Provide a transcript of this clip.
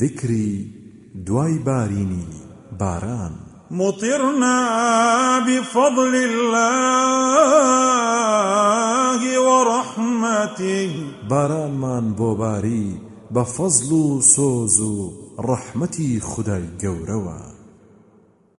ذكري دواي باريني باران. مطرنا بفضل الله ورحمته. باران من بوباري بفضل سوزو رحمتي خداي ڕەحمەتی